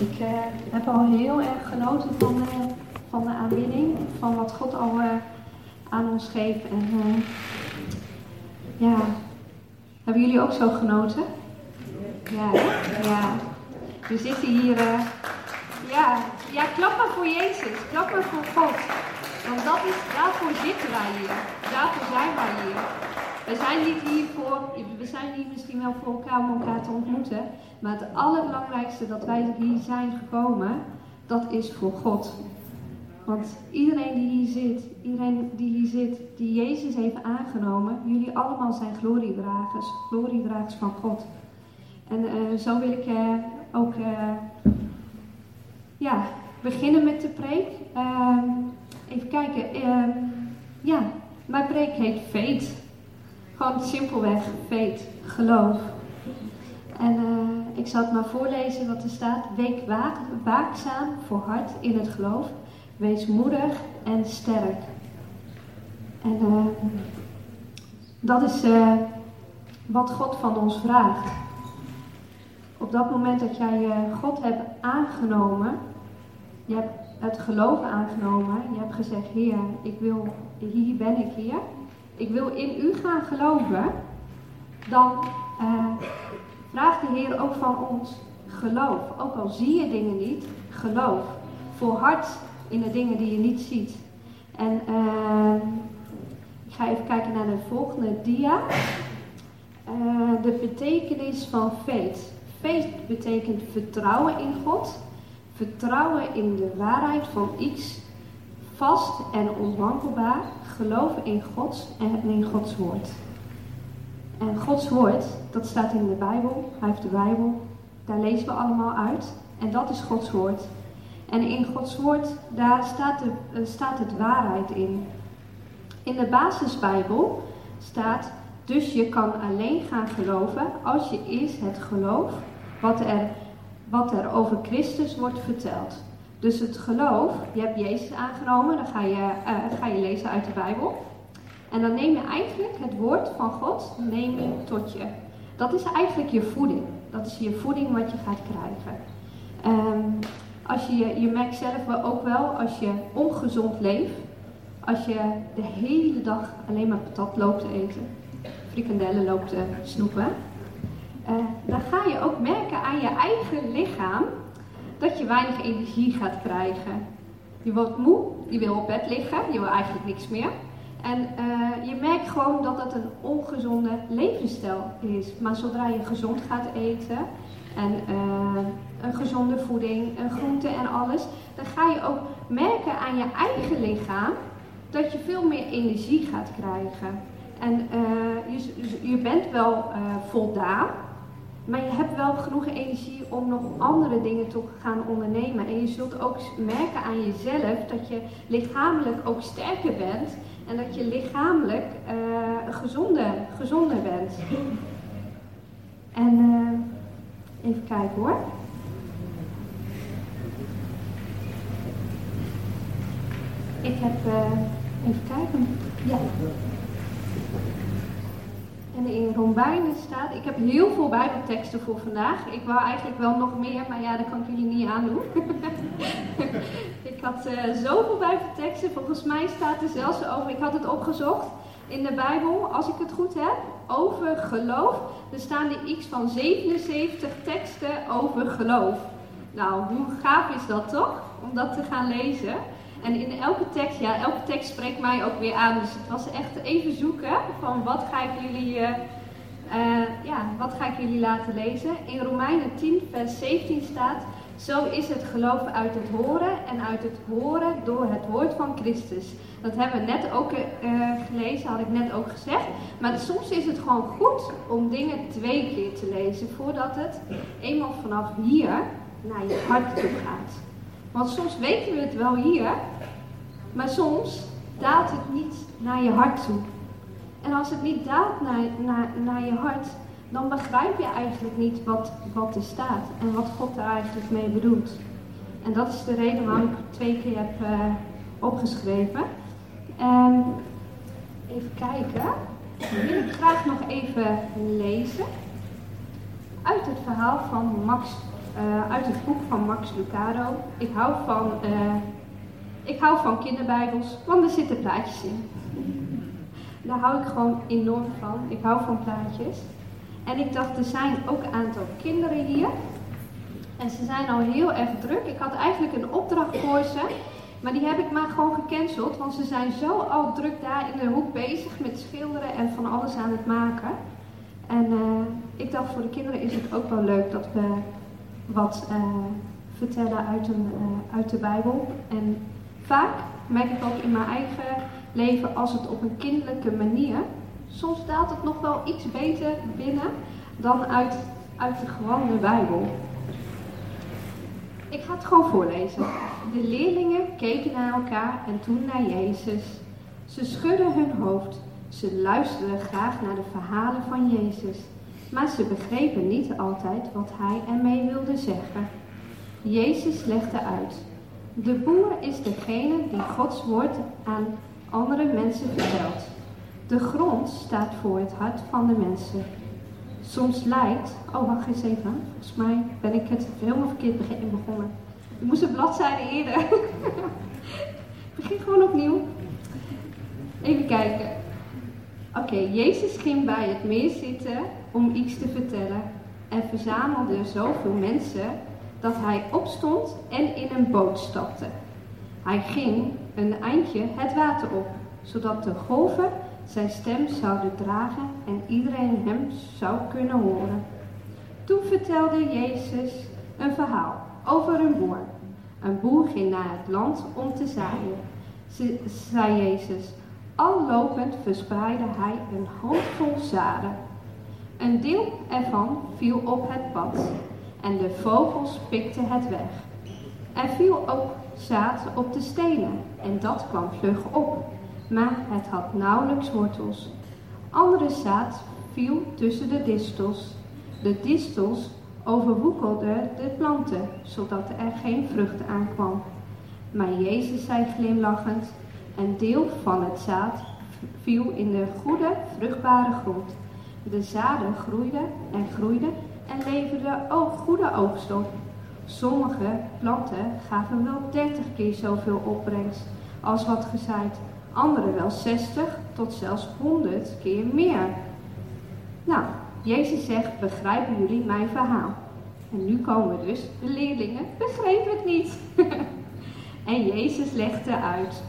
Ik uh, heb al heel erg genoten van, uh, van de aanbidding, van wat God al uh, aan ons geeft. En ja, hebben jullie ook zo genoten? Ja, ja. We zitten hier. ja, ja, klap maar voor Jezus, klap maar voor God. Want dat is, daarvoor zitten wij hier. Daarvoor zijn wij hier. We zijn niet hier voor, we zijn hier misschien wel voor elkaar om elkaar te ontmoeten. Maar het allerbelangrijkste dat wij hier zijn gekomen, dat is voor God. Want iedereen die hier zit, iedereen die hier zit, die Jezus heeft aangenomen, jullie allemaal zijn gloriedragers, gloriedragers van God. En uh, zo wil ik uh, ook uh, ja, beginnen met de preek. Ehm, even kijken. Ehm, ja, mijn preek heet Faith. Gewoon simpelweg Faith, geloof. En ik zal het maar voorlezen wat er staat. Week waak, waakzaam voor hart in het geloof. Wees moedig en sterk. En uh, dat is uh, wat God van ons vraagt. Op dat moment dat jij God hebt aangenomen, je hebt het geloof aangenomen, je hebt gezegd, Heer, ik wil, hier ben ik hier, ik wil in u gaan geloven, dan vraagt de Heer ook van ons geloof. Ook al zie je dingen niet, geloof. Volhard in de dingen die je niet ziet. En uh, ik ga even kijken naar de volgende dia. Uh, de betekenis van faith. Faith betekent vertrouwen in God, vertrouwen in de waarheid van iets, vast en onwankelbaar, geloven in God en in Gods woord. En Gods woord, dat staat in de Bijbel, hij heeft de Bijbel, daar lezen we allemaal uit. En dat is Gods woord. En in Gods woord, daar staat, de, uh, staat het waarheid in. In de basisbijbel staat, dus je kan alleen gaan geloven als je eerst het geloof wat er, wat er over Christus wordt verteld. Dus het geloof, je hebt Jezus aangenomen, dan ga je, uh, ga je lezen uit de Bijbel. En dan neem je eigenlijk het woord van God neem je tot je. Dat is eigenlijk je voeding. Dat is je voeding wat je gaat krijgen. Um, als je, je merkt zelf ook wel, als je ongezond leeft, als je de hele dag alleen maar patat loopt te eten, frikandellen loopt te snoepen, uh, dan ga je ook merken aan je eigen lichaam dat je weinig energie gaat krijgen. Je wordt moe, je wil op bed liggen, je wil eigenlijk niks meer. En uh, je merkt gewoon dat het een ongezonde levensstijl is. Maar zodra je gezond gaat eten en uh, een gezonde voeding, een groente en alles, dan ga je ook merken aan je eigen lichaam dat je veel meer energie gaat krijgen. En uh, je, je, bent wel voldaan, maar je hebt wel genoeg energie om nog andere dingen te gaan ondernemen. En je zult ook merken aan jezelf dat je lichamelijk ook sterker bent en dat je lichamelijk uh, gezonder, gezonder bent. En even kijken hoor. Ik heb, uh, even kijken, ja. En in Romeinen staat, ik heb heel veel bijbelteksten voor vandaag. Ik wou eigenlijk wel nog meer, maar ja, dat kan ik jullie niet aandoen. ik had uh, zoveel bijbelteksten, volgens mij staat er zelfs over, ik had het opgezocht in de Bijbel, als ik het goed heb, over geloof. Er staan er iets van 77 teksten over geloof. Nou, hoe gaaf is dat toch, om dat te gaan lezen? En in elke tekst, ja, elke tekst spreekt mij ook weer aan. Dus het was echt even zoeken van wat ga ik jullie, uh, uh, ja, wat ga ik jullie laten lezen. In Romeinen 10, vers 17 staat, zo is het geloof uit het horen en uit het horen door het woord van Christus. Dat hebben we net ook uh, gelezen, had ik net ook gezegd. Maar soms is het gewoon goed om dingen twee keer te lezen voordat het eenmaal vanaf hier naar je hart toe gaat. Want soms weten we het wel hier, maar soms daalt het niet naar je hart toe. En als het niet daalt naar, naar, naar je hart, dan begrijp je eigenlijk niet wat, wat er staat en wat God er eigenlijk mee bedoelt. En dat is de reden waarom ik het twee keer heb uh, opgeschreven. En even kijken. Dan wil ik graag nog even lezen uit het verhaal van Max uh, uit het boek van Max Lucado. Ik hou van, uh, ik hou van kinderbijbels, want er zitten plaatjes in. Daar hou ik gewoon enorm van. Ik hou van plaatjes. En ik dacht, er zijn ook een aantal kinderen hier. En ze zijn al heel erg druk. Ik had eigenlijk een opdracht voor ze. Maar die heb ik maar gewoon gecanceld. Want ze zijn zo al druk daar in de hoek bezig met schilderen en van alles aan het maken. En uh, ik dacht, voor de kinderen is het ook wel leuk dat we wat uh, vertellen uit, een, uh, uit de Bijbel. En vaak merk ik ook in mijn eigen leven, als het op een kinderlijke manier, soms daalt het nog wel iets beter binnen dan uit, uit de gewone Bijbel. Ik ga het gewoon voorlezen. De leerlingen keken naar elkaar en toen naar Jezus. Ze schudden hun hoofd. Ze luisterden graag naar de verhalen van Jezus. Maar ze begrepen niet altijd wat hij ermee wilde zeggen. Jezus legde uit. De boer is degene die Gods woord aan andere mensen vertelt. De grond staat voor het hart van de mensen. Soms lijkt, oh wacht eens even, volgens mij ben ik het helemaal verkeerd begonnen. Ik moest een bladzijde eerder. Begin gewoon opnieuw. Even kijken. Oké, Jezus ging bij het meer zitten om iets te vertellen en verzamelde zoveel mensen dat hij opstond en in een boot stapte. Hij ging een eindje het water op, zodat de golven zijn stem zouden dragen en iedereen hem zou kunnen horen. Toen vertelde Jezus een verhaal over een boer. Een boer ging naar het land om te zaaien. Ze, zei Jezus, al lopend verspreidde hij een handvol zaden. Een deel ervan viel op het pad en de vogels pikten het weg. Er viel ook zaad op de stenen en dat kwam vlug op, maar het had nauwelijks wortels. Andere zaad viel tussen de distels. De distels overwoekelden de planten, zodat er geen vrucht aankwam. Maar Jezus zei glimlachend, een deel van het zaad viel in de goede, vruchtbare grond. De zaden groeiden en groeiden en leverden ook goede oogst op. Sommige planten gaven wel 30 keer zoveel opbrengst als wat gezaaid, andere wel 60 tot zelfs 100 keer meer. Nou, Jezus zegt, begrijpen jullie mijn verhaal? En nu komen dus de leerlingen, begrepen het niet. en Jezus legde uit.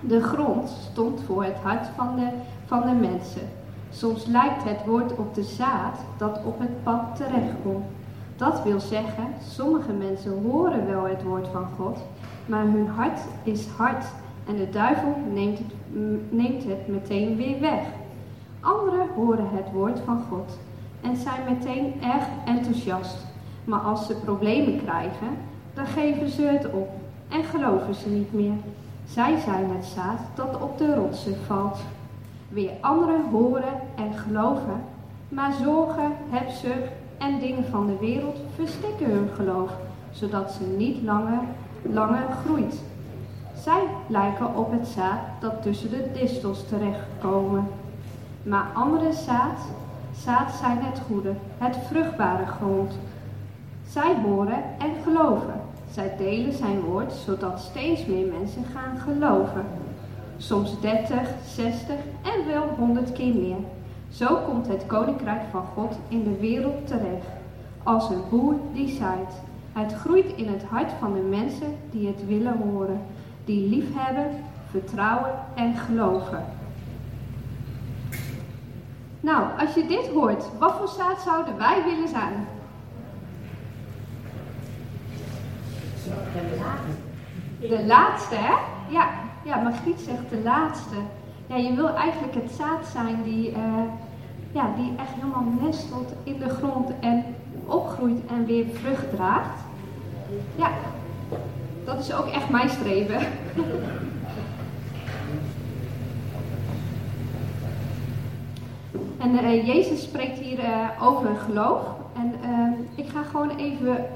De grond stond voor het hart van de, van de mensen. Soms lijkt het woord op de zaad dat op het pad terechtkomt. Dat wil zeggen, sommige mensen horen wel het woord van God, maar hun hart is hard en de duivel neemt het, meteen weer weg. Anderen horen het woord van God en zijn meteen erg enthousiast. Maar als ze problemen krijgen, dan geven ze het op en geloven ze niet meer. Zij zijn het zaad dat op de rotsen valt. Weer anderen horen en geloven, maar zorgen, hebzucht en dingen van de wereld verstikken hun geloof, zodat ze niet langer, langer groeit. Zij lijken op het zaad dat tussen de distels terechtkomen. Maar andere zaad, zaad zijn het goede, het vruchtbare grond. Zij horen en geloven. Zij delen zijn woord, zodat steeds meer mensen gaan geloven. Soms 30, 60 en wel 100 keer meer. Zo komt het koninkrijk van God in de wereld terecht. Als een boer die zaait. Het groeit in het hart van de mensen die het willen horen. Die liefhebben, vertrouwen en geloven. Nou, als je dit hoort, wat voor zaad zouden wij willen zijn? De laatste, hè? Ja, ja Margriet zegt de laatste. Ja, je wil eigenlijk het zaad zijn die, uh, ja, die echt helemaal nestelt in de grond en opgroeit en weer vrucht draagt. Ja, dat is ook echt mijn streven. en uh, Jezus spreekt hier uh, over geloof. En ik ga gewoon even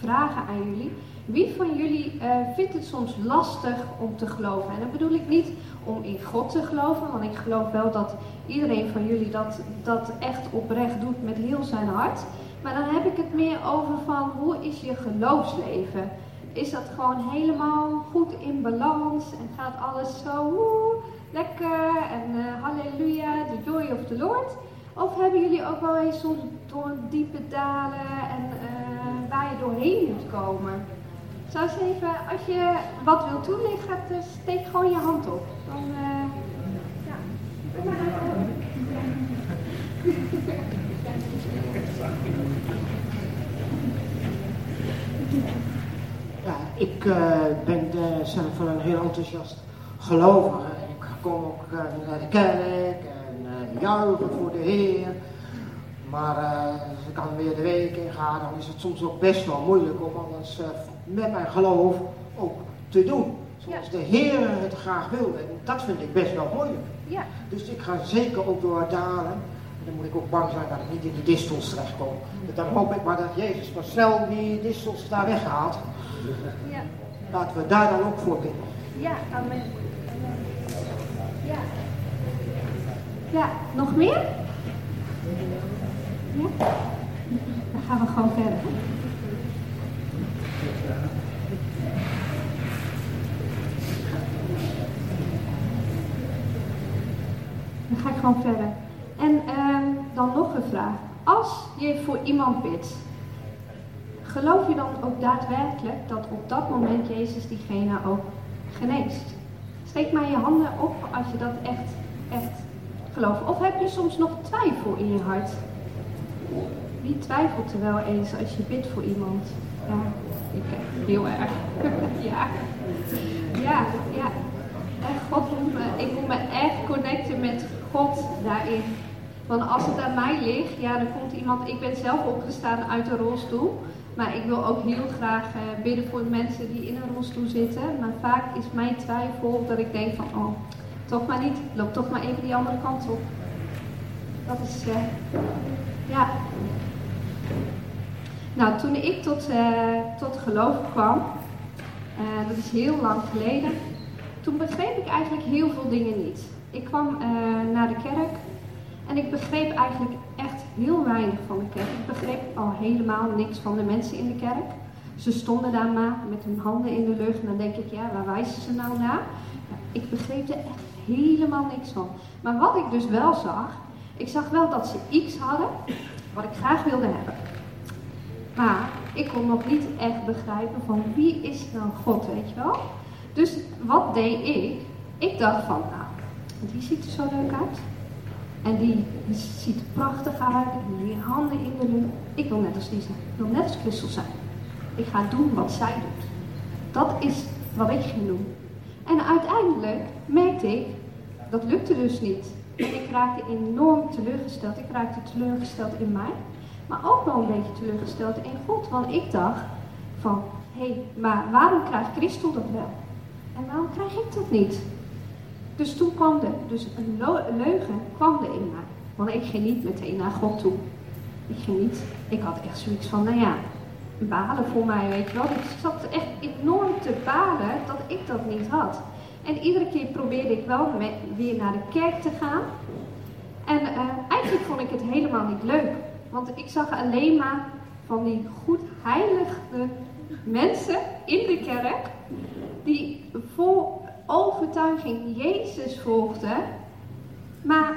vragen aan jullie. Wie van jullie uh, vindt het soms lastig om te geloven? En dat bedoel ik niet om in God te geloven, want ik geloof wel dat iedereen van jullie dat, dat echt oprecht doet met heel zijn hart. Maar dan heb ik het meer over van hoe is je geloofsleven? Is dat gewoon helemaal goed in balans en gaat alles zo lekker en uh, halleluja, the joy of the Lord? Of hebben jullie ook wel eens soms door diepe dalen en uh, waar je doorheen moet komen? Zou eens even, als je wat wilt toelichten, steek gewoon je hand op. Dan, uh, ja. Ja, ik uh, ben uh, zelf een heel enthousiast gelovige. Ik kom ook naar de kerk en juichen voor de Heer. Maar als ik dan weer de week in ga, dan is het soms ook best wel moeilijk om alles met mijn geloof ook te doen. Zoals ja. de Heer het graag wil. En dat vind ik best wel moeilijk. Ja. Dus ik ga zeker ook door dalen. En dan moet ik ook bang zijn dat ik niet in die distels terechtkom. Dus dan hoop ik maar dat Jezus maar snel die distels daar weghaalt. Ja. Laten we daar dan ook voor bidden. Ja, amen. Ja. Ja, nog meer? Ja? Dan gaan we gewoon verder. Dan ga ik gewoon verder. En uh, dan nog een vraag. Als je voor iemand bidt, geloof je dan ook daadwerkelijk dat op dat moment Jezus diegene ook geneest? Steek maar je handen op als je dat echt, echt gelooft. Of heb je soms nog twijfel in je hart? Wie twijfelt er wel eens als je bidt voor iemand? Ja, heel erg. ja. Ja, ja. En God moet me, ik moet me echt connecten met God daarin. Want als het aan mij ligt, ja, dan komt iemand. Ik ben zelf opgestaan uit een rolstoel. Maar ik wil ook heel graag uh, bidden voor mensen die in een rolstoel zitten. Maar vaak is mijn twijfel dat ik denk van, oh, toch maar niet. Loop toch maar even die andere kant op. Dat is, uh, ja. Nou, toen ik tot, uh, tot geloof kwam, dat is heel lang geleden, toen begreep ik eigenlijk heel veel dingen niet. Ik kwam naar de kerk en ik begreep eigenlijk echt heel weinig van de kerk. Ik begreep al helemaal niks van de mensen in de kerk. Ze stonden daar maar met hun handen in de lucht. En dan denk ik, ja, waar wijzen ze nou naar? ik begreep er echt helemaal niks van. Maar wat ik dus wel zag, ik zag wel dat ze iets hadden wat ik graag wilde hebben. Maar ik kon nog niet echt begrijpen van wie is nou God, weet je wel? Dus wat deed ik? Ik dacht van, nou, die ziet er zo leuk uit. En die, ziet er prachtig uit. En die handen in de lucht. Ik wil net als die zijn. Ik wil net als Christel zijn. Ik ga doen wat zij doet. Dat is wat ik ging doen. En uiteindelijk merkte ik, dat lukte dus niet. Ik raakte enorm teleurgesteld. Ik raakte teleurgesteld in mij. Maar ook wel een beetje teleurgesteld in God. Want ik dacht van, hé, hey, maar waarom krijgt Christel dat wel? En waarom krijg ik dat niet? Dus toen kwam er, dus een leugen kwam er in mij. Want ik ging niet meteen naar God toe. Ik ging niet, ik had echt zoiets van, nou ja, balen voor mij, weet je wel. Ik zat echt enorm te balen dat ik dat niet had. En iedere keer probeerde ik wel weer naar de kerk te gaan. En uh, eigenlijk vond ik het helemaal niet leuk. Want ik zag alleen maar van die goed heilige mensen in de kerk. Die vol overtuiging Jezus volgde. Maar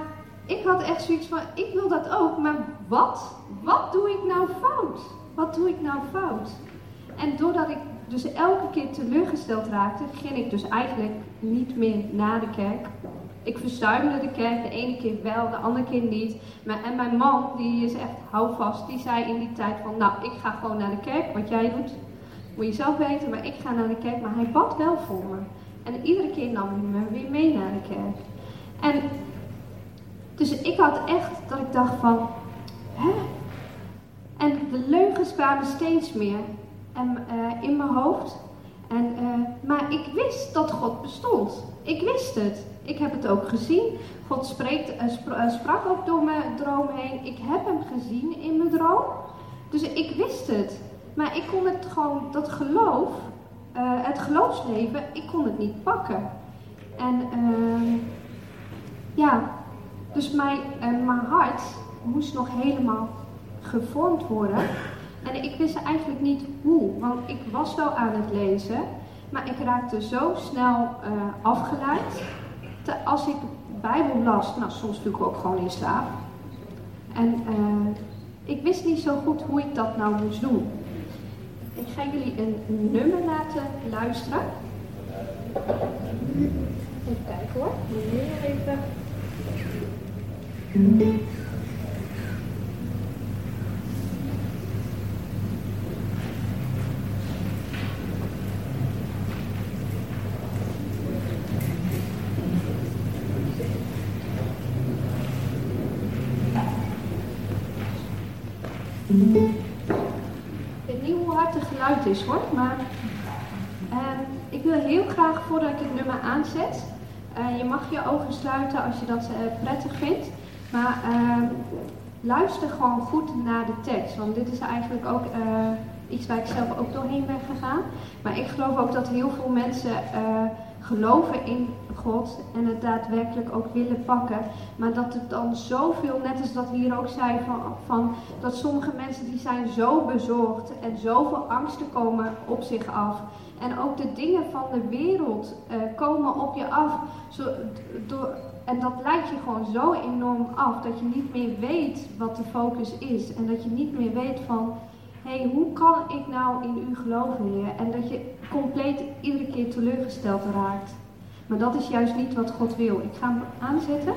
ik had echt zoiets van, ik wil dat ook, maar wat? Wat doe ik nou fout? Wat doe ik nou fout? En doordat ik dus elke keer teleurgesteld raakte, ging ik dus eigenlijk niet meer naar de kerk. Ik verstuimde de kerk, de ene keer wel, de andere keer niet. En mijn man, die is echt houvast, die zei in die tijd van, nou, ik ga gewoon naar de kerk, wat jij doet, moet je zelf weten, maar ik ga naar de kerk. Maar hij bad wel voor me. En iedere keer nam hij me weer mee naar de kerk. En dus ik had echt dat ik dacht van, hè? En de leugens kwamen steeds meer en, uh, in mijn hoofd. En, uh, maar ik wist dat God bestond. Ik wist het. Ik heb het ook gezien. God spreekt, uh, spra sprak ook door mijn droom heen. Ik heb hem gezien in mijn droom. Dus ik wist het. Maar ik kon het gewoon, dat geloof, uh, het geloofsleven, ik kon het niet pakken. En uh, ja, dus mijn, mijn hart moest nog helemaal gevormd worden. En ik wist eigenlijk niet hoe, want ik was wel aan het lezen, maar ik raakte zo snel afgeleid. Te, als ik Bijbel las, nou soms viel ik ook gewoon in slaap. En uh, ik wist niet zo goed hoe ik dat nou moest doen. Ik ga jullie een nummer laten luisteren. Even kijken hoor. Meneer even. Ik weet niet hoe hard het geluid is hoor, maar uh, ik wil heel graag voordat ik het nummer aanzet, uh, je mag je ogen sluiten als je dat uh, prettig vindt, maar ehm, luister gewoon goed naar de tekst, want dit is eigenlijk ook iets waar ik zelf ook doorheen ben gegaan. Maar ik geloof ook dat heel veel mensen geloven in God en het daadwerkelijk ook willen pakken. Maar dat het dan zoveel, net als dat we hier ook zei, van, van dat sommige mensen die zijn zo bezorgd en zoveel angsten komen op zich af. En ook de dingen van de wereld uh, komen op je af. Zo, door, en dat leidt je gewoon zo enorm af dat je niet meer weet wat de focus is. En dat je niet meer weet van, hey, hoe kan ik nou in u geloven, Heer? En dat je compleet iedere keer teleurgesteld raakt. Maar dat is juist niet wat God wil. Ik ga hem aanzetten.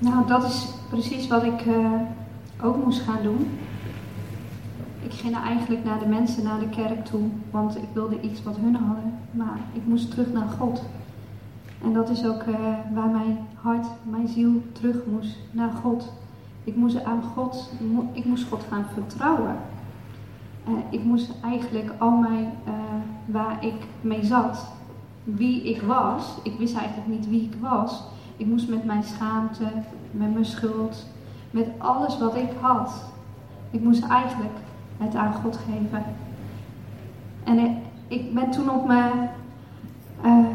Nou, dat is precies wat ik uh, ook moest gaan doen. Ik ging eigenlijk naar de mensen, naar de kerk toe, want ik wilde iets wat hun hadden. Maar ik moest terug naar God. En dat is ook uh, waar mijn hart, mijn ziel terug moest, naar God. Ik moest aan God, ik moest God gaan vertrouwen. Uh, ik moest eigenlijk al mijn, waar ik mee zat, wie ik was, ik wist eigenlijk niet wie ik was. Ik moest met mijn schaamte, met mijn schuld, met alles wat ik had. Ik moest eigenlijk het aan God geven. En ik ben toen op mijn. Uh,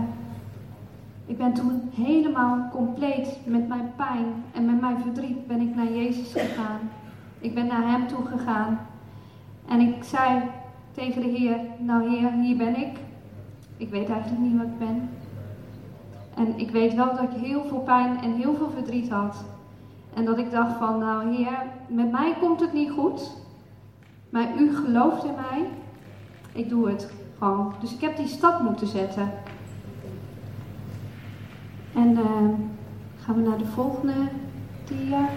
ik ben toen helemaal compleet met mijn pijn en met mijn verdriet ben ik naar Jezus gegaan. Ik ben naar Hem toe gegaan. En ik zei tegen de Heer, nou Heer, hier ben ik. Ik weet eigenlijk niet wat ik ben. En ik weet wel dat ik heel veel pijn en heel veel verdriet had. En dat ik dacht van, nou heer, met mij komt het niet goed. Maar u gelooft in mij. Ik doe het gewoon. Dus ik heb die stap moeten zetten. En uh, gaan we naar de volgende dia.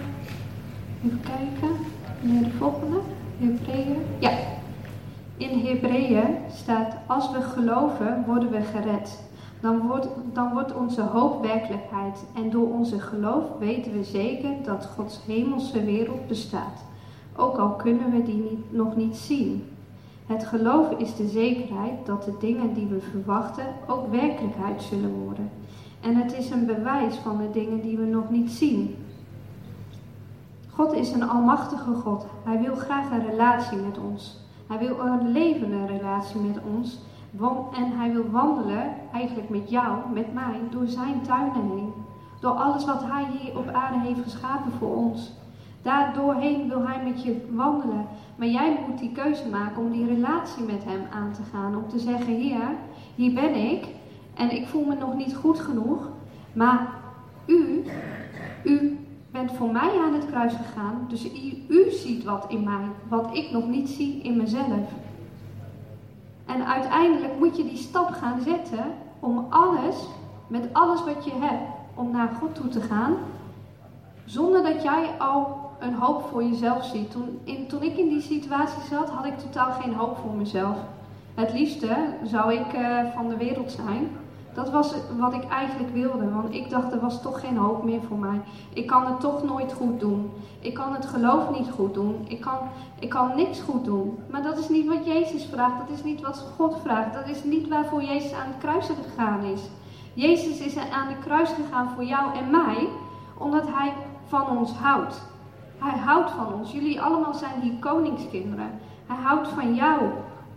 Even kijken. Naar de volgende. Hebreeën. Ja. In Hebreeën staat, als we geloven, worden we gered dan wordt, dan wordt onze hoop werkelijkheid. En door onze geloof weten we zeker dat Gods hemelse wereld bestaat. Ook al kunnen we die nog niet zien. Het geloof is de zekerheid dat de dingen die we verwachten ook werkelijkheid zullen worden. En het is een bewijs van de dingen die we nog niet zien. God is een almachtige God. Hij wil graag een relatie met ons. Hij wil een levende relatie met ons. En hij wil wandelen, eigenlijk met jou, met mij, door zijn tuinen heen. Door alles wat hij hier op aarde heeft geschapen voor ons. Daardoorheen wil hij met je wandelen. Maar jij moet die keuze maken om die relatie met hem aan te gaan. Om te zeggen, Heer, hier ben ik. En ik voel me nog niet goed genoeg. Maar u, u bent voor mij aan het kruis gegaan. Dus u, u ziet wat in mij, wat ik nog niet zie in mezelf. En uiteindelijk moet je die stap gaan zetten om alles, met alles wat je hebt, om naar God toe te gaan. Zonder dat jij al een hoop voor jezelf ziet. Toen, toen ik in die situatie zat, had ik totaal geen hoop voor mezelf. Het liefste zou ik uh, van de wereld zijn. Dat was wat ik eigenlijk wilde, want ik dacht er was toch geen hoop meer voor mij. Ik kan het toch nooit goed doen. Ik kan het geloof niet goed doen. Ik kan, ik kan niks goed doen. Maar dat is niet wat Jezus vraagt. Dat is niet wat God vraagt. Dat is niet waarvoor Jezus aan het kruis gegaan is. Jezus is aan de kruis gegaan voor jou en mij, omdat Hij van ons houdt. Hij houdt van ons. Jullie allemaal zijn hier koningskinderen. Hij houdt van jou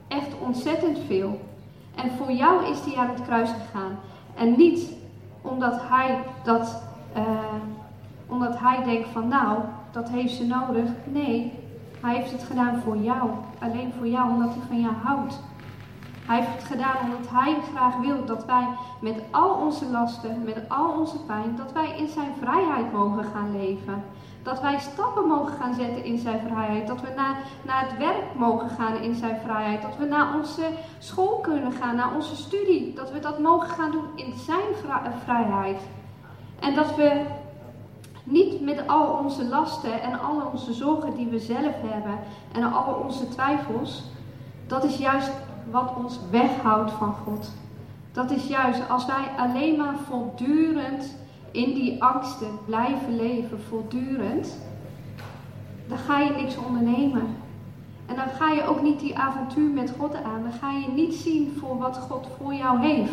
echt ontzettend veel. En voor jou is hij aan het kruis gegaan. En niet omdat hij dat, uh, omdat hij denkt van nou, dat heeft ze nodig. Nee, hij heeft het gedaan voor jou. Alleen voor jou, omdat hij van jou houdt. Hij heeft het gedaan omdat Hij graag wil dat wij met al onze lasten, met al onze pijn, dat wij in Zijn vrijheid mogen gaan leven. Dat wij stappen mogen gaan zetten in Zijn vrijheid. Dat we naar, naar het werk mogen gaan in Zijn vrijheid. Dat we naar onze school kunnen gaan, naar onze studie. Dat we dat mogen gaan doen in Zijn vrijheid. En dat we niet met al onze lasten en al onze zorgen die we zelf hebben en al onze twijfels. Dat is juist wat ons weghoudt van God. Dat is juist als wij alleen maar voortdurend in die angsten blijven leven, voortdurend, dan ga je niks ondernemen. En dan ga je ook niet die avontuur met God aan. Dan ga je niet zien voor wat God voor jou heeft.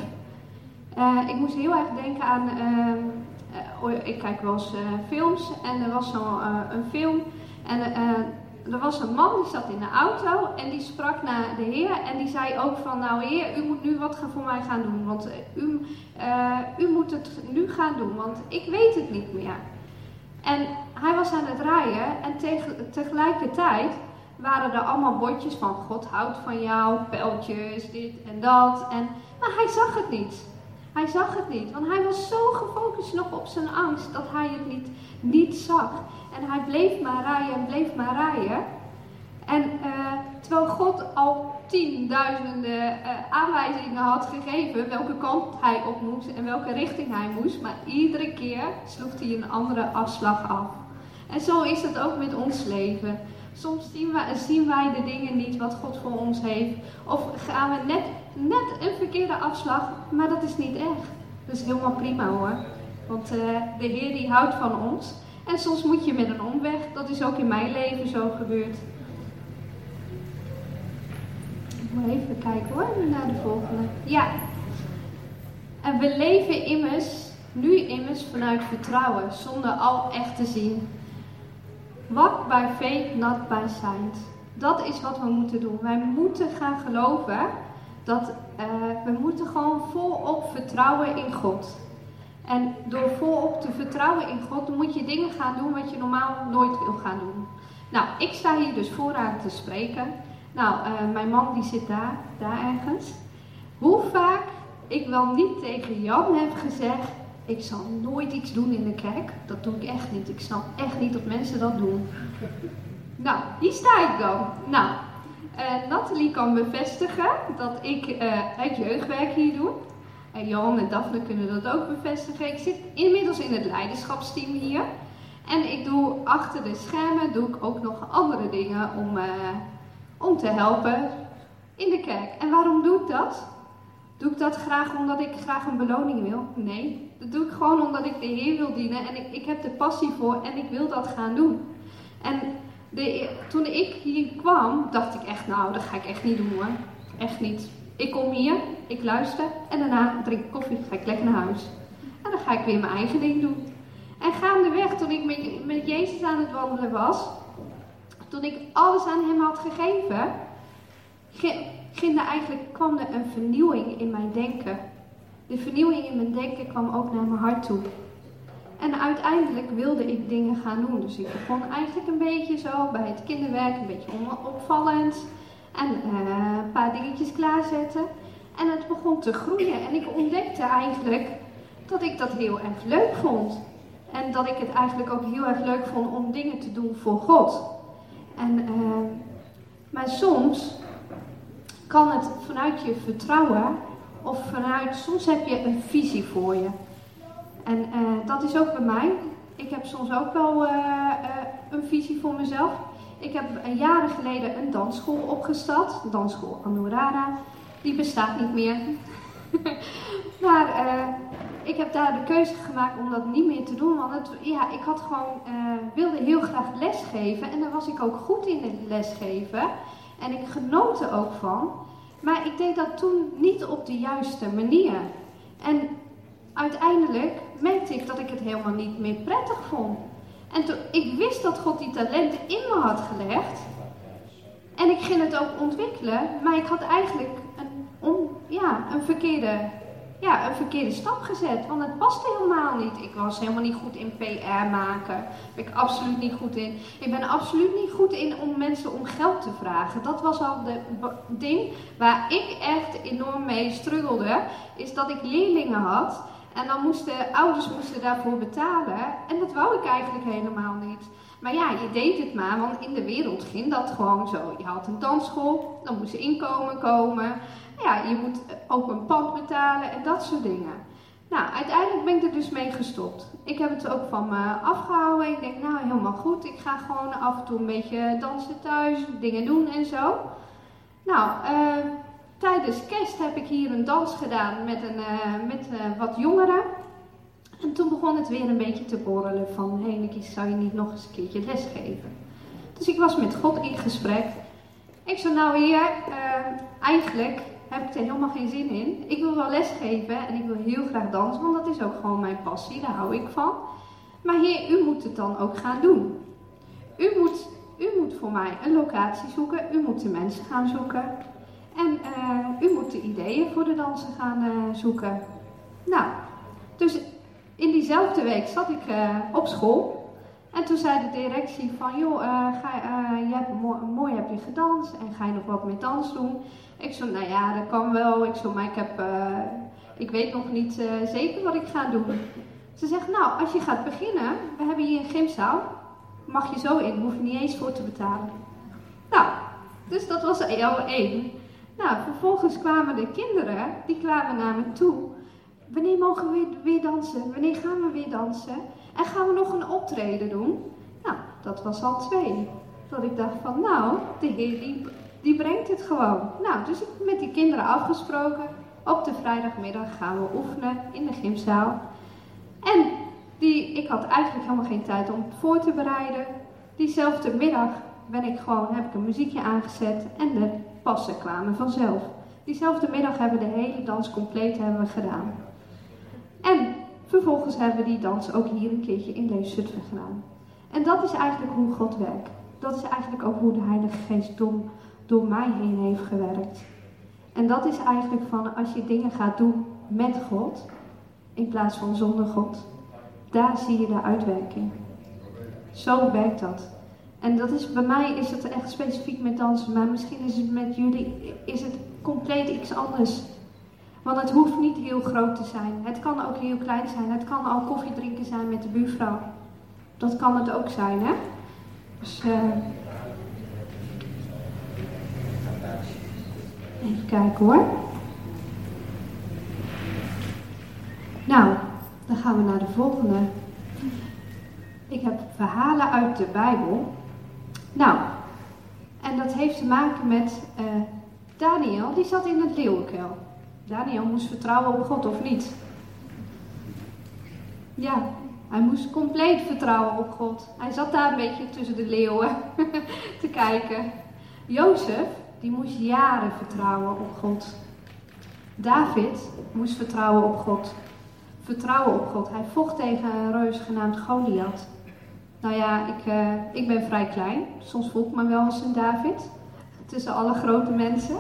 Uh, ik moest heel erg denken aan. Uh, ik kijk wel eens uh, films en er was zo'n een film. En er was een man die zat in de auto en die sprak naar de Heer en die zei ook van nou Heer, u moet nu wat voor mij gaan doen, want eh, u, uh, u moet het nu gaan doen, want ik weet het niet meer. En hij was aan het rijden en teg tegelijkertijd waren er allemaal bordjes van God houdt van jou, pijltjes, dit en dat. En, maar hij zag het niet. Hij zag het niet, want hij was zo gefocust nog op zijn angst dat hij het niet, niet zag. En hij bleef maar rijden en bleef maar rijden. En uh, terwijl God al tienduizenden uh, aanwijzingen had gegeven welke kant hij op moest en welke richting hij moest, maar iedere keer sloeg hij een andere afslag af. En zo is het ook met ons leven. Soms zien wij, zien wij de dingen niet wat God voor ons heeft. Of gaan we net, net een verkeerde afslag, maar dat is niet erg. Dat is helemaal prima hoor. Want uh, de Heer die houdt van ons. En soms moet je met een omweg. Dat is ook in mijn leven zo gebeurd. Ik moet even kijken hoor, naar de volgende. Ja. En we leven immers, nu immers vanuit vertrouwen, zonder al echt te zien. Walk by faith, not by sight. Dat is wat we moeten doen. Wij moeten gaan geloven dat uh, we moeten gewoon volop vertrouwen in God. En door volop te vertrouwen in God, moet je dingen gaan doen wat je normaal nooit wil gaan doen. Nou, ik sta hier dus vooraan te spreken. Nou, uh, mijn man die zit daar, daar ergens. Hoe vaak ik wel niet tegen Jan heb gezegd, ik zal nooit iets doen in de kerk. Dat doe ik echt niet. Ik snap echt niet dat mensen dat doen. Nou, hier sta ik dan. Nou, uh, Nathalie kan bevestigen dat ik uh, het jeugdwerk hier doe. En Johan en Daphne kunnen dat ook bevestigen. Ik zit inmiddels in het leiderschapsteam hier. En ik doe achter de schermen doe ik ook nog andere dingen om, uh, om te helpen in de kerk. En waarom doe ik dat? Doe ik dat graag omdat ik graag een beloning wil? Nee, dat doe ik gewoon omdat ik de Heer wil dienen en ik, ik heb de passie voor en ik wil dat gaan doen. En toen ik hier kwam, dacht ik echt, nou, dat ga ik echt niet doen hoor. Echt niet. Ik kom hier, ik luister en daarna drink ik koffie, ga ik lekker naar huis. En dan ga ik weer mijn eigen ding doen. En gaandeweg, toen ik met, met Jezus aan het wandelen was, toen ik alles aan hem had gegeven, ging er eigenlijk, kwam er een vernieuwing in mijn denken. De vernieuwing in mijn denken kwam ook naar mijn hart toe. En uiteindelijk wilde ik dingen gaan doen. Dus ik begon eigenlijk een beetje zo bij het kinderwerk, een beetje opvallend. En uh, een paar dingetjes klaarzetten. En het begon te groeien. En ik ontdekte eigenlijk dat ik dat heel erg leuk vond. En dat ik het eigenlijk ook heel erg leuk vond om dingen te doen voor God. En, uh, maar soms kan het vanuit je vertrouwen of vanuit, soms heb je een visie voor je. En uh, dat is ook bij mij. Ik heb soms ook wel een visie voor mezelf. Ik heb jaren geleden een dansschool opgestart, dansschool Anorara. Die bestaat niet meer. maar ik heb daar de keuze gemaakt om dat niet meer te doen. Want ja, ik had gewoon, wilde heel graag lesgeven. En daar was ik ook goed in het lesgeven. En ik genoot er ook van. Maar ik deed dat toen niet op de juiste manier. En uiteindelijk merkte ik dat ik het helemaal niet meer prettig vond. En toen, ik wist dat God die talenten in me had gelegd. En ik ging het ook ontwikkelen, maar ik had eigenlijk een, ja, een verkeerde ja, een verkeerde stap gezet. Want het paste helemaal niet. Ik was helemaal niet goed in PR maken. Ben ik absoluut niet goed in. Ik ben absoluut niet goed in om mensen om geld te vragen. Dat was al het ding waar ik echt enorm mee struggelde. Is dat ik leerlingen had. En dan moesten ouders moesten daarvoor betalen. En dat wou ik eigenlijk helemaal niet. Maar ja, je deed het maar, want in de wereld ging dat gewoon zo. Je had een dansschool, dan moest inkomen komen. Ja, je moet ook een pand betalen en dat soort dingen. Nou, uiteindelijk ben ik er dus mee gestopt. Ik heb het ook van me afgehouden. Ik denk, nou, helemaal goed. Ik ga gewoon af en toe een beetje dansen thuis, dingen doen en zo. Nou, uh, tijdens kerst heb ik hier een dans gedaan met, een, uh, met uh, wat jongeren. En toen begon het weer een beetje te borrelen van, hé hey, zou je niet nog eens een keertje lesgeven? Dus ik was met God in gesprek. Ik zei, nou hier, eigenlijk heb ik er helemaal geen zin in. Ik wil wel lesgeven en ik wil heel graag dansen, want dat is ook gewoon mijn passie, daar hou ik van. Maar heer, u moet het dan ook gaan doen. U moet, u moet voor mij een locatie zoeken, u moet de mensen gaan zoeken. En uh, u moet de ideeën voor de dansen gaan uh, zoeken. Nou, dus in diezelfde week zat ik uh, op school. En toen zei de directie van, joh, ga, je hebt, mooi, heb je gedanst en ga je nog wat met dans doen? Ik zo, nou ja, dat kan wel. Ik zo, maar ik, heb, ik weet nog niet zeker wat ik ga doen. Ze zegt, nou, als je gaat beginnen, we hebben hier een gymzaal. Mag je zo in, hoef je niet eens voor te betalen. Nou, dus dat was al één. Nou, vervolgens kwamen de kinderen, die kwamen naar me toe. Wanneer mogen we weer, dansen? Wanneer gaan we weer dansen? En gaan we nog een optreden doen? Nou, dat was al twee. Dat ik dacht van, nou, de heer die die brengt het gewoon. Nou, dus ik heb met die kinderen afgesproken. Op de vrijdagmiddag gaan we oefenen in de gymzaal. En die, ik had eigenlijk helemaal geen tijd om voor te bereiden. Diezelfde middag ben ik gewoon, heb ik een muziekje aangezet en de passen kwamen vanzelf. Diezelfde middag hebben we de hele dans compleet hebben gedaan. En vervolgens hebben we die dans ook hier een keertje in Leefzutphen gedaan. En dat is eigenlijk hoe God werkt. Dat is eigenlijk ook hoe de Heilige Geest door mij heen heeft gewerkt. En dat is eigenlijk van als je dingen gaat doen met God, in plaats van zonder God, daar zie je de uitwerking. Zo werkt dat. En dat is, bij mij is het echt specifiek met dansen, maar misschien is het met jullie is het compleet iets anders. Want het hoeft niet heel groot te zijn. Het kan ook heel klein zijn. Het kan al koffie drinken zijn met de buurvrouw. Dat kan het ook zijn, hè? Dus, uh, Even kijken hoor. Nou, dan gaan we naar de volgende. Ik heb verhalen uit de Bijbel. Nou, en dat heeft te maken met uh, Daniel, die zat in het leeuwenkuil. Daniel moest vertrouwen op God of niet? Ja, hij moest compleet vertrouwen op God. Hij zat daar een beetje tussen de leeuwen te kijken. Jozef, die moest jaren vertrouwen op God. David moest vertrouwen op God. Vertrouwen op God. Hij vocht tegen een reus genaamd Goliath. Nou ja, ik, uh, ik ben vrij klein. Soms voel ik me wel als een David. Tussen alle grote mensen.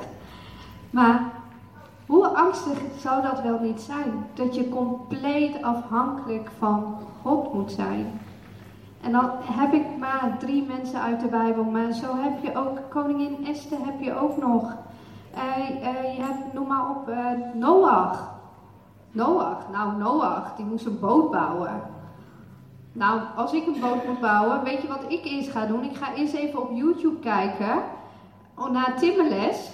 Maar hoe angstig zou dat wel niet zijn? Dat je compleet afhankelijk van God moet zijn. En dan heb ik maar drie mensen uit de Bijbel, maar zo heb je ook koningin Esther heb je ook nog. Uh, uh, je hebt, noem maar op, Noach. Noach, nou Noach, die moest een boot bouwen. Nou, als ik een boot moet bouwen, weet je wat ik eerst ga doen? Ik ga eerst even op YouTube kijken, naar timmerles.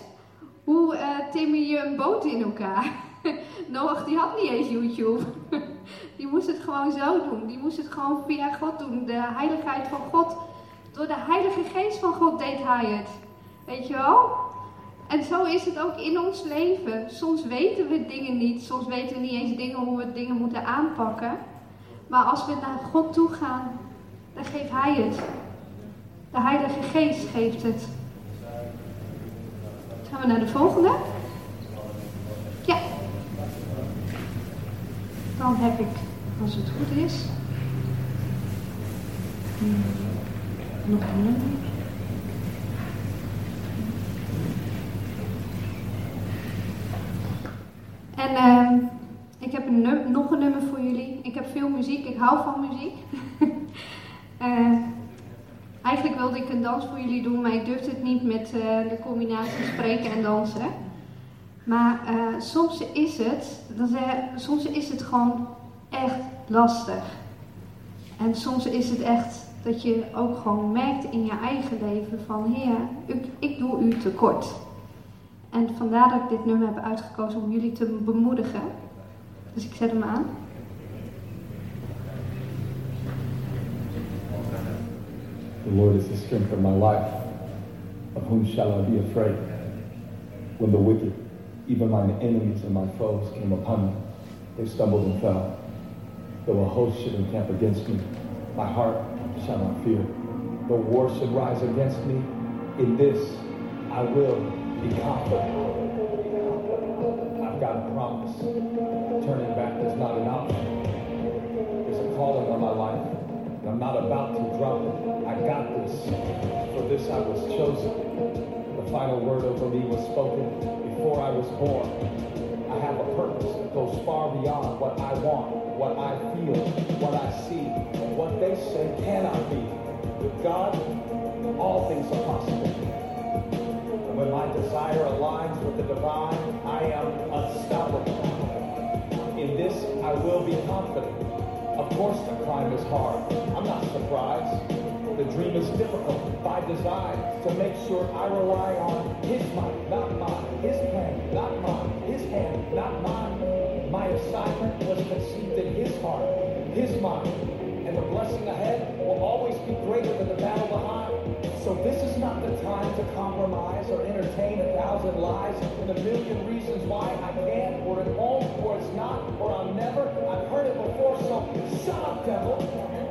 Hoe timmer je een boot in elkaar? Noach die had niet eens YouTube. Die moest het gewoon zo doen. Die moest het gewoon via God doen. De heiligheid van God. Door de heilige geest van God deed hij het. Weet je wel? En zo is het ook in ons leven. Soms weten we dingen niet. Soms weten we niet eens dingen hoe we dingen moeten aanpakken. Maar als we naar God toe gaan, dan geeft Hij het. De Heilige Geest geeft het. Gaan we naar de volgende? Ja. Dan heb ik als het goed is. Hmm. Nog een nummer. En uh, ik heb een nog een nummer voor jullie. Ik heb veel muziek, ik hou van muziek. uh, eigenlijk wilde ik een dans voor jullie doen, maar ik durfde het niet met uh, de combinatie spreken en dansen. Maar uh, soms is het, dan zeg, soms is het gewoon echt lastig. En soms is het echt dat je ook gewoon merkt in je eigen leven van Heer, ik, ik doe u tekort. En vandaar dat ik dit nummer heb uitgekozen om jullie te bemoedigen. Dus ik zet hem aan. The Lord is the strength of my life. Of whom shall I be afraid? When the wicked, even mine enemies and my foes, came upon me, they stumbled and fell. Though a host should encamp against me, my heart shall not fear. Though war should rise against me, in this I will be confident. I've got a promise. I'm not about to drop it. I got this. For this I was chosen. The final word over me was spoken before I was born. I have a purpose that goes far beyond what I want, what I feel, what I see, and what they say cannot be. With God, all things are possible. And when my desire aligns with the divine, I am unstoppable. In this, I will be confident. Course, the climb is hard. I'm not surprised. The dream is difficult by design to make sure I rely on His might, not mine. His plan, not mine. His hand, not mine. My assignment was conceived in His heart, His mind, and the blessing ahead will always be greater than the battle behind. So this is not the time to compromise or entertain a thousand lies and a million reasons why I can't or it won't or it's not or I'll never. I've heard it before, so shut up, devil.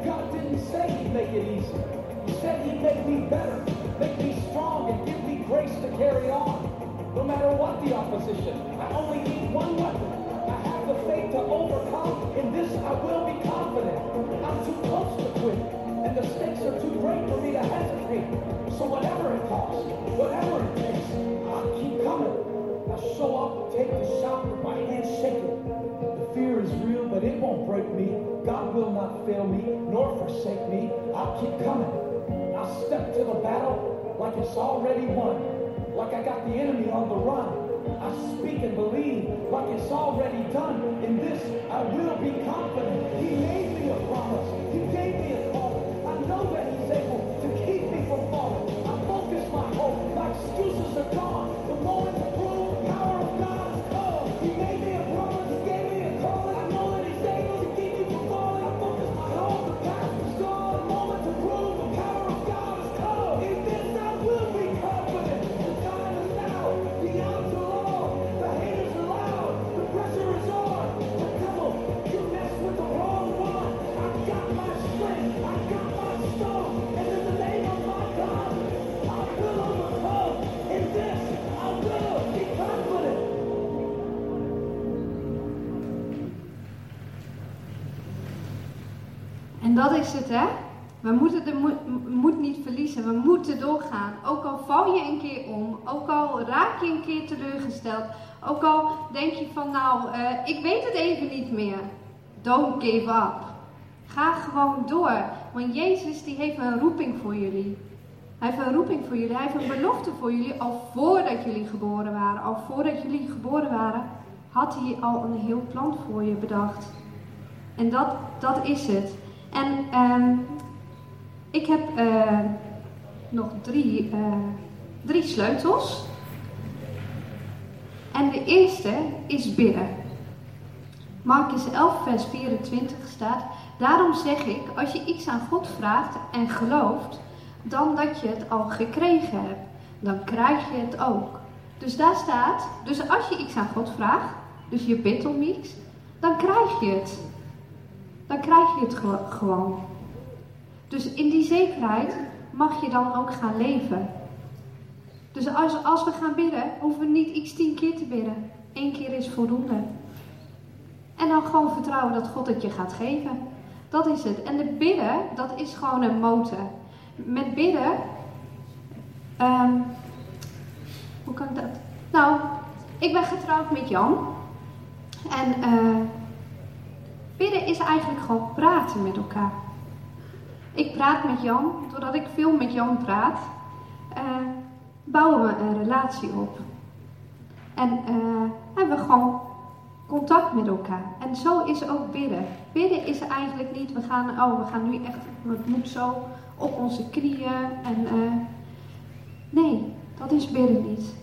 God didn't say he'd make it easy. He said he'd make me better, make me strong, and give me grace to carry on. No matter what the opposition, I only need one weapon. I have the faith to overcome. In this, I will be me. God will not fail me, nor forsake me. I'll keep coming. I'll step to the battle like it's already won. Like I got the enemy on the run. I speak and believe like it's already done. In this, I will be confident. He made me a promise. He gave me a call. I know that He's able moeten de moed, niet verliezen. We moeten doorgaan. Ook al val je een keer om. Ook al raak je een keer teleurgesteld. Ook al denk je van, nou, eh, ik weet het even niet meer. Don't give up. Ga gewoon door. Want Jezus die heeft een roeping voor jullie. Hij heeft een roeping voor jullie. Hij heeft een belofte voor jullie. Al voordat jullie geboren waren. Al voordat jullie geboren waren. Had hij al een heel plan voor je bedacht. En dat, dat is het. En ehm, ik heb eh, nog drie, eh, drie sleutels. En de eerste is bidden. Marcus 11, vers 24 staat: Daarom zeg ik, als je iets aan God vraagt en gelooft, dan dat je het al gekregen hebt, dan krijg je het ook. Dus daar staat, dus als je iets aan God vraagt, dus je bidt om iets, dan krijg je het. Dan krijg je het ge- gewoon. Dus in die zekerheid mag je dan ook gaan leven. Dus als, als we gaan bidden, hoeven we niet x tien keer te bidden. Eén keer is voldoende. En dan gewoon vertrouwen dat God het je gaat geven. Dat is het. En de bidden, dat is gewoon een motor. Met bidden, ehm, hoe kan ik dat? Nou, ik ben getrouwd met Jan. En eh, Bidden is eigenlijk gewoon praten met elkaar. Ik praat met Jan, doordat ik veel met Jan praat, uh, bouwen we een relatie op. En uh, hebben we gewoon contact met elkaar. En zo is ook bidden. Bidden is eigenlijk niet, we gaan, oh, we gaan nu echt, het moet zo op onze knieën. En, uh, nee, dat is bidden niet.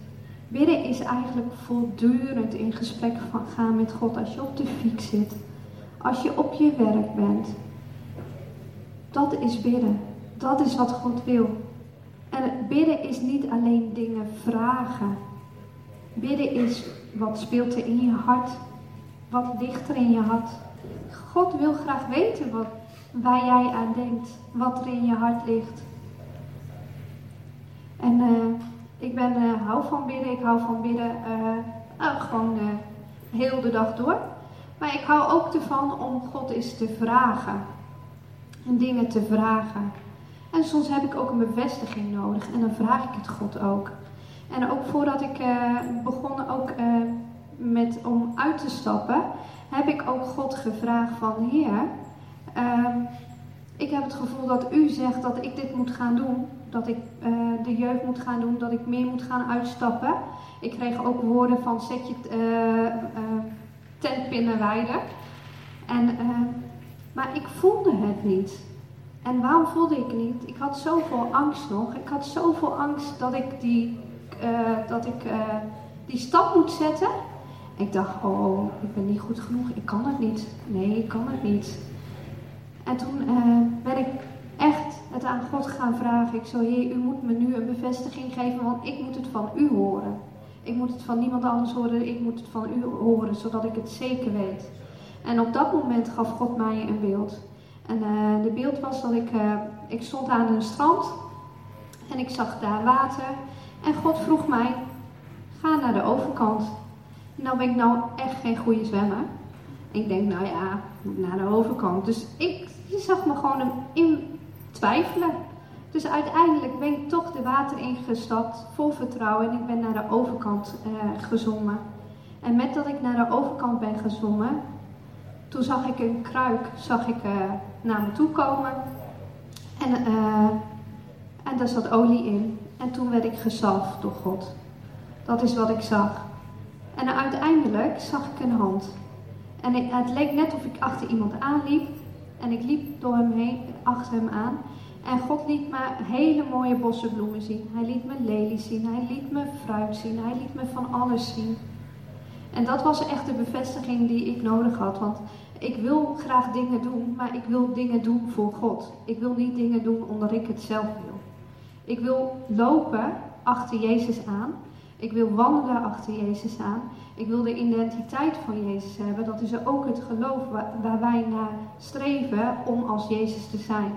Bidden is eigenlijk voortdurend in gesprek gaan met God. Als je op de fiets zit, als je op je werk bent. Dat is bidden. Dat is wat God wil. En bidden is niet alleen dingen vragen. Bidden is wat speelt er in je hart. Wat ligt er in je hart. God wil graag weten wat, waar jij aan denkt. Wat er in je hart ligt. En uh, ik ben, uh, hou van bidden. Ik hou van bidden uh, gewoon heel de dag door. Maar ik hou ook ervan om God eens te vragen. En dingen te vragen. En soms heb ik ook een bevestiging nodig. En dan vraag ik het God ook. En ook voordat ik uh, begon ook, uh, met, om uit te stappen, heb ik ook God gevraagd van Heer, uh, ik heb het gevoel dat u zegt dat ik dit moet gaan doen. Dat ik uh, de jeugd moet gaan doen, dat ik meer moet gaan uitstappen. Ik kreeg ook woorden van zet je tentpinnen wijden. En, maar ik voelde het niet. En waarom voelde ik niet? Ik had zoveel angst nog. Ik had zoveel angst dat ik die, uh, dat ik, uh, die stap moet zetten. Ik dacht, oh, ik ben niet goed genoeg. Ik kan het niet. Nee, ik kan het niet. En toen uh, ben ik echt het aan God gaan vragen. Ik zo, Heer, u moet me nu een bevestiging geven, want ik moet het van u horen. Ik moet het van niemand anders horen, ik moet het van u horen, zodat ik het zeker weet. En op dat moment gaf God mij een beeld. En uh, de beeld was dat ik, uh, ik stond aan een strand en ik zag daar water. En God vroeg mij, ga naar de overkant. Nou ben ik nou echt geen goede zwemmer. Ik denk, nou ja, naar de overkant. Dus ik je zag me gewoon in twijfelen. Dus uiteindelijk ben ik toch de water ingestapt, vol vertrouwen. En ik ben naar de overkant uh. En met dat ik naar de overkant ben gezongen, toen zag ik een kruik zag ik, uh, naar me toe komen. En, uh, en daar zat olie in. En toen werd ik gezalfd door God. Dat is wat ik zag. En uiteindelijk zag ik een hand. En het leek net of ik achter iemand aanliep. En ik liep door hem heen, achter hem aan. En God liet me hele mooie bossenbloemen zien. Hij liet me lelies zien. Hij liet me fruit zien. Hij liet me van alles zien. En dat was echt de bevestiging die ik nodig had. Want ik wil graag dingen doen, maar ik wil dingen doen voor God. Ik wil niet dingen doen omdat ik het zelf wil. Ik wil lopen achter Jezus aan. Ik wil wandelen achter Jezus aan. Ik wil de identiteit van Jezus hebben. Dat is ook het geloof waar, wij naar streven om als Jezus te zijn.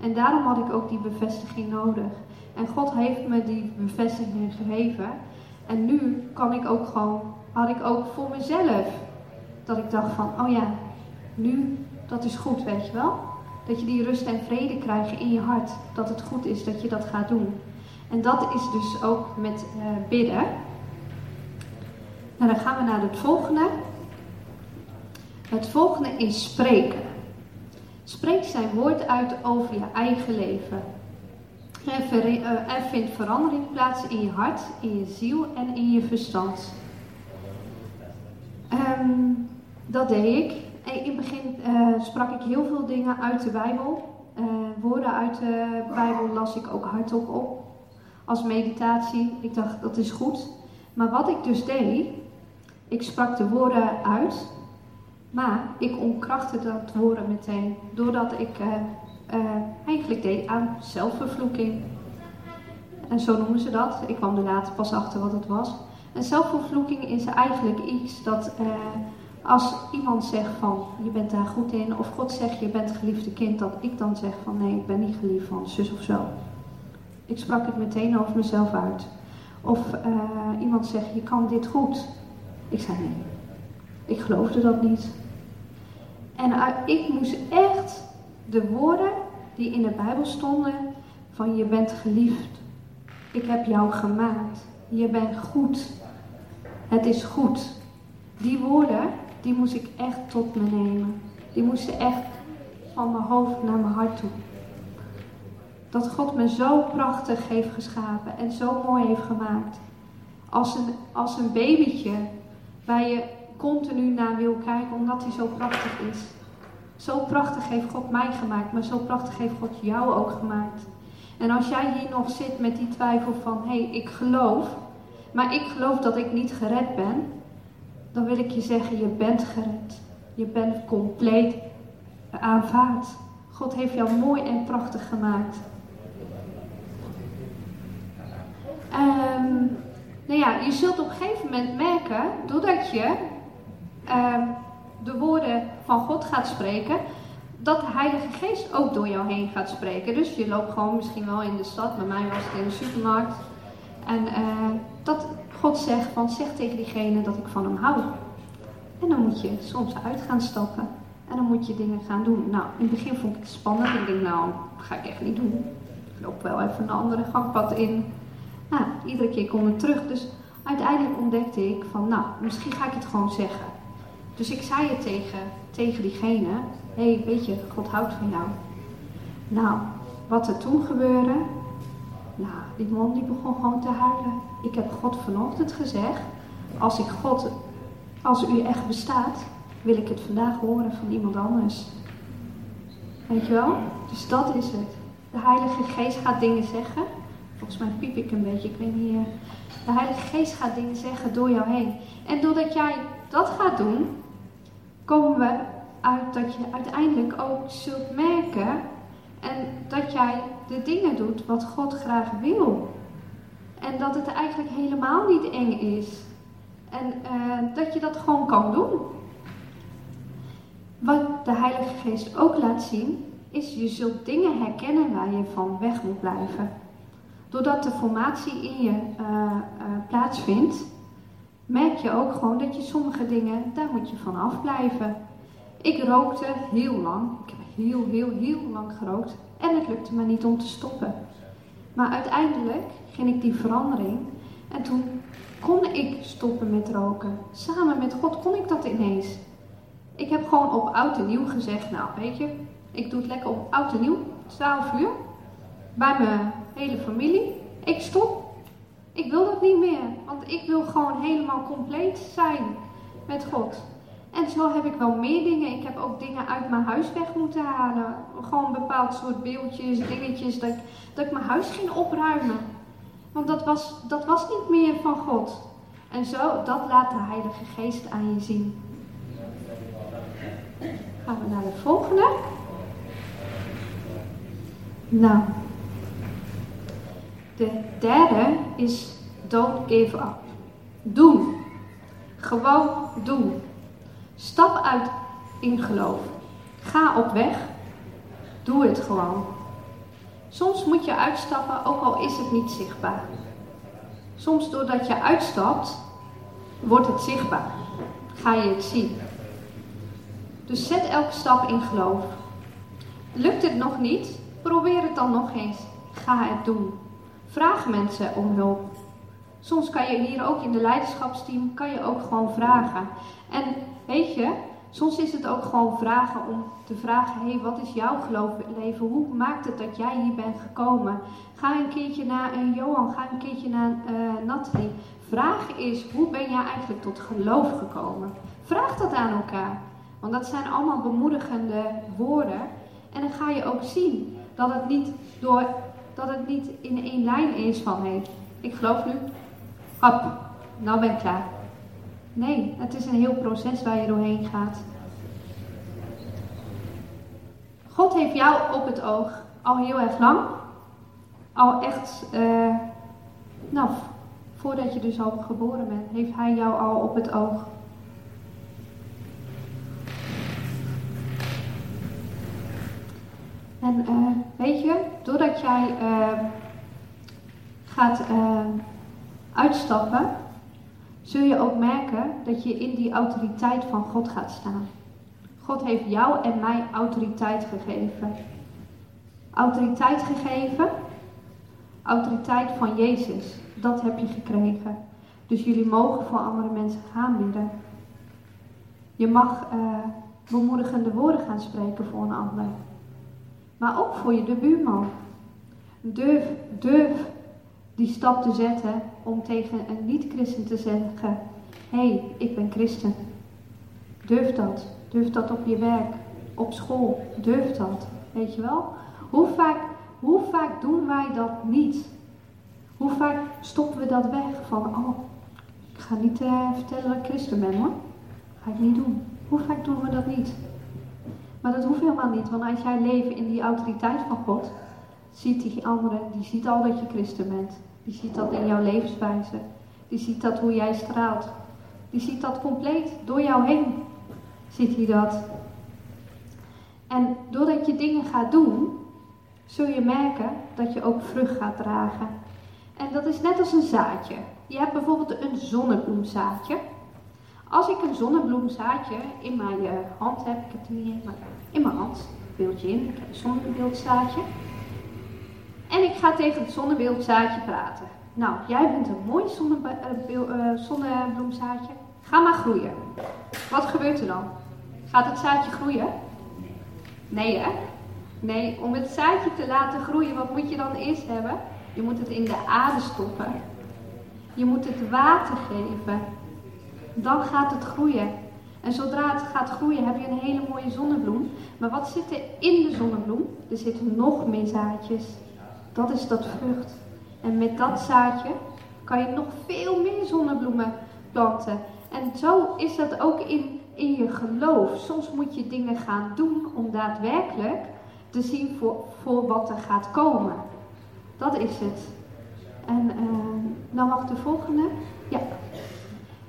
En daarom had ik ook die bevestiging nodig. En God heeft me die bevestiging gegeven. En nu kan ik ook gewoon, had ik ook voor mezelf, dat ik dacht van, oh ja, nu, dat is goed, weet je wel. Dat je die rust en vrede krijgt in je hart. Dat het goed is dat je dat gaat doen. En dat is dus ook met uh, bidden. Nou, dan gaan we naar het volgende. Het volgende is spreken. Spreek zijn woord uit over je eigen leven. Er, er vindt verandering plaats in je hart, in je ziel en in je verstand. Um, dat deed ik. In het begin uh, sprak ik heel veel dingen uit de Bijbel. Uh, woorden uit de Bijbel las ik ook hardop op. Als meditatie. Ik dacht, dat is goed. Maar wat ik dus deed, ik sprak de woorden uit. Maar ik ontkrachtte dat woorden meteen. Doordat ik eigenlijk deed aan zelfvervloeking. En zo noemen ze dat. Ik kwam er later pas achter wat het was. En zelfvervloeking is eigenlijk iets dat als iemand zegt van je bent daar goed in, of God zegt je bent geliefde kind, dat ik dan zeg van nee, ik ben niet geliefd van zus of zo. Ik sprak het meteen over mezelf uit. Of uh, iemand zegt je kan dit goed. Ik zei nee. Ik geloofde dat niet. En uh, ik moest echt de woorden die in de Bijbel stonden van je bent geliefd. Ik heb jou gemaakt. Je bent goed. Het is goed. Die woorden, die moest ik echt tot me nemen. die moesten echt van mijn hoofd naar mijn hart toe. Dat God me zo prachtig heeft geschapen en zo mooi heeft gemaakt. Als een, als een babytje waar je continu naar wil kijken omdat hij zo prachtig is. Zo prachtig heeft God mij gemaakt, maar zo prachtig heeft God jou ook gemaakt. En als jij hier nog zit met die twijfel van, hé, hey, ik geloof, maar ik geloof dat ik niet gered ben, dan wil ik je zeggen, je bent gered. Je bent compleet aanvaard. God heeft jou mooi en prachtig gemaakt. Um, nou ja, je zult op een gegeven moment merken, doordat je um, de woorden van God gaat spreken, dat de Heilige Geest ook door jou heen gaat spreken. Dus je loopt gewoon misschien wel in de stad, bij mij was het in de supermarkt. En uh, dat God zegt van zeg tegen diegene dat ik van hem hou. En dan moet je soms uit gaan stappen. En dan moet je dingen gaan doen. Nou, in het begin vond ik het spannend. Ik denk, nou, dat ga ik echt niet doen. Ik loop wel even een andere gangpad in. Nou, iedere keer kom ik terug. Dus uiteindelijk ontdekte ik van, nou, misschien ga ik het gewoon zeggen. Dus ik zei het tegen, tegen diegene. Hé, hey, weet je, God houdt van jou. Nou, wat er toen gebeurde. Nou, die man die begon gewoon te huilen. Ik heb God vanochtend gezegd. Als ik God, als u echt bestaat, wil ik het vandaag horen van iemand anders. Weet je wel? Dus dat is het. De Heilige Geest gaat dingen zeggen. Volgens mij piep ik een beetje, ik weet niet. Uh, de Heilige Geest gaat dingen zeggen door jou heen. En doordat jij dat gaat doen, komen we uit dat je uiteindelijk ook zult merken en dat jij de dingen doet wat God graag wil. En dat het eigenlijk helemaal niet eng is. En uh, dat je dat gewoon kan doen. Wat de Heilige Geest ook laat zien, is je zult dingen herkennen waar je van weg moet blijven. Doordat de formatie in je uh, uh, plaatsvindt, merk je ook gewoon dat je sommige dingen, daar moet je van afblijven. Ik rookte heel lang, ik heb heel, heel, heel lang gerookt en het lukte me niet om te stoppen. Maar uiteindelijk ging ik die verandering en toen kon ik stoppen met roken. Samen met God kon ik dat ineens. Ik heb gewoon op oud en nieuw gezegd, nou weet je, ik doe het lekker op oud en nieuw, 12 uur, bij mijn hele familie. Ik stop. Ik wil dat niet meer, want ik wil gewoon helemaal compleet zijn met God. En zo heb ik wel meer dingen. Ik heb ook dingen uit mijn huis weg moeten halen. Gewoon bepaald soort beeldjes, dingetjes, dat ik, dat ik mijn huis ging opruimen. Want dat was, dat was niet meer van God. En zo, dat laat de Heilige Geest aan je zien. Gaan we naar de volgende. Nou, de derde is don't give up. Doen. Gewoon doen. Stap uit in geloof. Ga op weg. Doe het gewoon. Soms moet je uitstappen, ook al is het niet zichtbaar. Soms doordat je uitstapt, wordt het zichtbaar. Ga je het zien. Dus zet elke stap in geloof. Lukt het nog niet? Probeer het dan nog eens. Ga het doen. Vraag mensen om hulp. Soms kan je hier ook in de leiderschapsteam kan je ook gewoon vragen. En weet je, soms is het ook gewoon vragen om te vragen: hé, hey, wat is jouw geloofleven? Hoe maakt het dat jij hier bent gekomen? Ga een keertje naar een Johan, ga een keertje naar uh, Nathalie. Vraag is: hoe ben jij eigenlijk tot geloof gekomen? Vraag dat aan elkaar. Want dat zijn allemaal bemoedigende woorden. En dan ga je ook zien dat het niet, door, dat het niet in één lijn is van hé, hey, ik geloof nu, hop, nou ben ik klaar. Nee, het is een heel proces waar je doorheen gaat. God heeft jou op het oog al heel erg lang. Al echt, uh, nou, voordat je dus al geboren bent, heeft Hij jou al op het oog. En uh, weet je, doordat jij uh, gaat uitstappen, zul je ook merken dat je in die autoriteit van God gaat staan. God heeft jou en mij autoriteit gegeven. Autoriteit gegeven, autoriteit van Jezus, dat heb je gekregen. Dus jullie mogen voor andere mensen gaan bidden. Je mag uh, bemoedigende woorden gaan spreken voor een ander. Maar ook voor je de buurman. Durf, durf die stap te zetten om tegen een niet-christen te zeggen: Hé, hey, ik ben christen. Durf dat. Durf dat op je werk, op school. Durf dat. Weet je wel? Hoe vaak, hoe vaak doen wij dat niet? Hoe vaak stoppen we dat weg van: Oh, ik ga niet uh, vertellen dat ik christen ben hoor. Ga ik niet doen. Hoe vaak doen we dat niet? Maar dat hoeft helemaal niet, want als jij leeft in die autoriteit van God, ziet die andere, die ziet al dat je christen bent. Die ziet dat in jouw levenswijze. Die ziet dat hoe jij straalt. Die ziet dat compleet door jou heen. Ziet hij dat. En doordat je dingen gaat doen, zul je merken dat je ook vrucht gaat dragen. En dat is net als een zaadje. Je hebt bijvoorbeeld een zonnebloemzaadje. Als ik een zonnebloemzaadje in mijn uh, hand heb, ik heb het niet in, maar in mijn hand, beeldje in, ik heb een zonnebeeldzaadje. En ik ga tegen het zonnebeeldzaadje praten. Nou, jij bent een mooi uh, zonnebloemzaadje. Ga maar groeien. Wat gebeurt er dan? Gaat het zaadje groeien? Nee, hè? Nee, om het zaadje te laten groeien, wat moet je dan eerst hebben? Je moet het in de aarde stoppen. Je moet het water geven. Dan gaat het groeien. En zodra het gaat groeien, heb je een hele mooie zonnebloem. Maar wat zit er in de zonnebloem? Er zitten nog meer zaadjes. Dat is dat vrucht. En met dat zaadje kan je nog veel meer zonnebloemen planten. En zo is dat ook in, in je geloof. Soms moet je dingen gaan doen om daadwerkelijk te zien voor, voor wat er gaat komen. Dat is het. En uh, nou mag de volgende. Ja.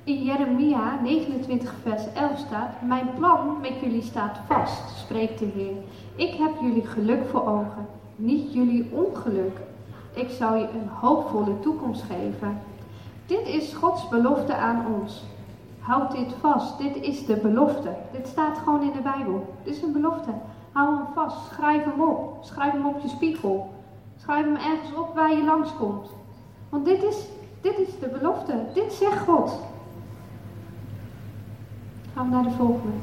In Jeremia 29 vers 11 staat, Mijn plan met jullie staat vast, spreekt de Heer. Ik heb jullie geluk voor ogen, niet jullie ongeluk. Ik zal je een hoopvolle toekomst geven. Dit is Gods belofte aan ons. Houd dit vast, dit is de belofte. Dit staat gewoon in de Bijbel. Dit is een belofte. Hou hem vast, schrijf hem op. Schrijf hem op je spiegel. Schrijf hem ergens op waar je langskomt. Want dit is, dit is de belofte. Dit zegt God. Gaan we naar de volgende.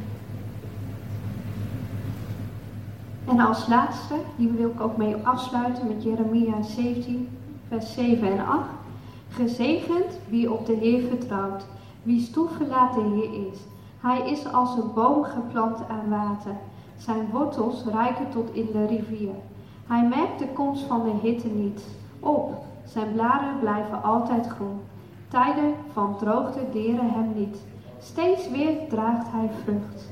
En als laatste, die wil ik ook mee afsluiten met Jeremia 17, vers 7 en 8. Gezegend wie op de Heer vertrouwt, wie de Heer is. Hij is als een boom geplant aan water. Zijn wortels reiken tot in de rivier. Hij merkt de komst van de hitte niet op. Zijn bladeren blijven altijd groen. Tijden van droogte deren hem niet. Steeds weer draagt hij vrucht.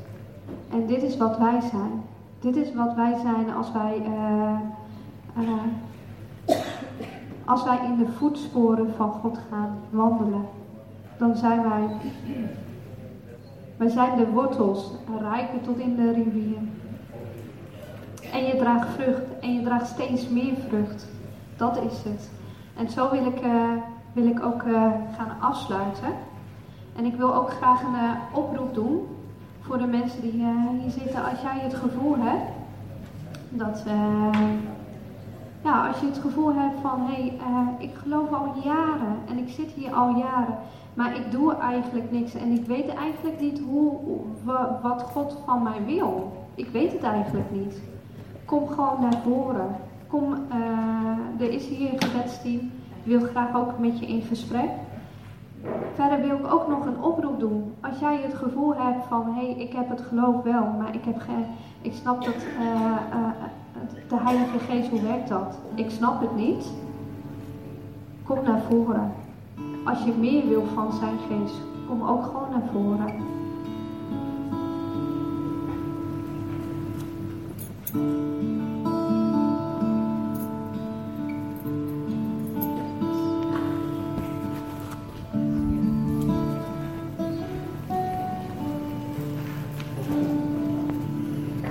En dit is wat wij zijn. Dit is wat wij zijn als wij, uh, uh, als wij in de voetsporen van God gaan wandelen. Dan zijn wij, wij zijn de wortels, rijken tot in de rivier. En je draagt vrucht en je draagt steeds meer vrucht. Dat is het. En zo wil ik, uh, wil ik ook gaan afsluiten. En ik wil ook graag een oproep doen voor de mensen die uh, hier zitten. Als jij het gevoel hebt dat, uh, ja, als je het gevoel hebt van, hé, hey, ik geloof al jaren en ik zit hier al jaren, maar ik doe eigenlijk niks en ik weet eigenlijk niet hoe, wat God van mij wil. Ik weet het eigenlijk niet. Kom gewoon naar voren. Kom, er is hier een gebedsteam. Ik wil graag ook met je in gesprek. Verder wil ik ook nog een oproep doen. Als jij het gevoel hebt van, hé, hey, ik heb het geloof wel, maar ik, heb geen, ik snap dat uh, uh, de Heilige Geest, hoe werkt dat? Ik snap het niet. Kom naar voren. Als je meer wil van zijn geest, kom ook gewoon naar voren.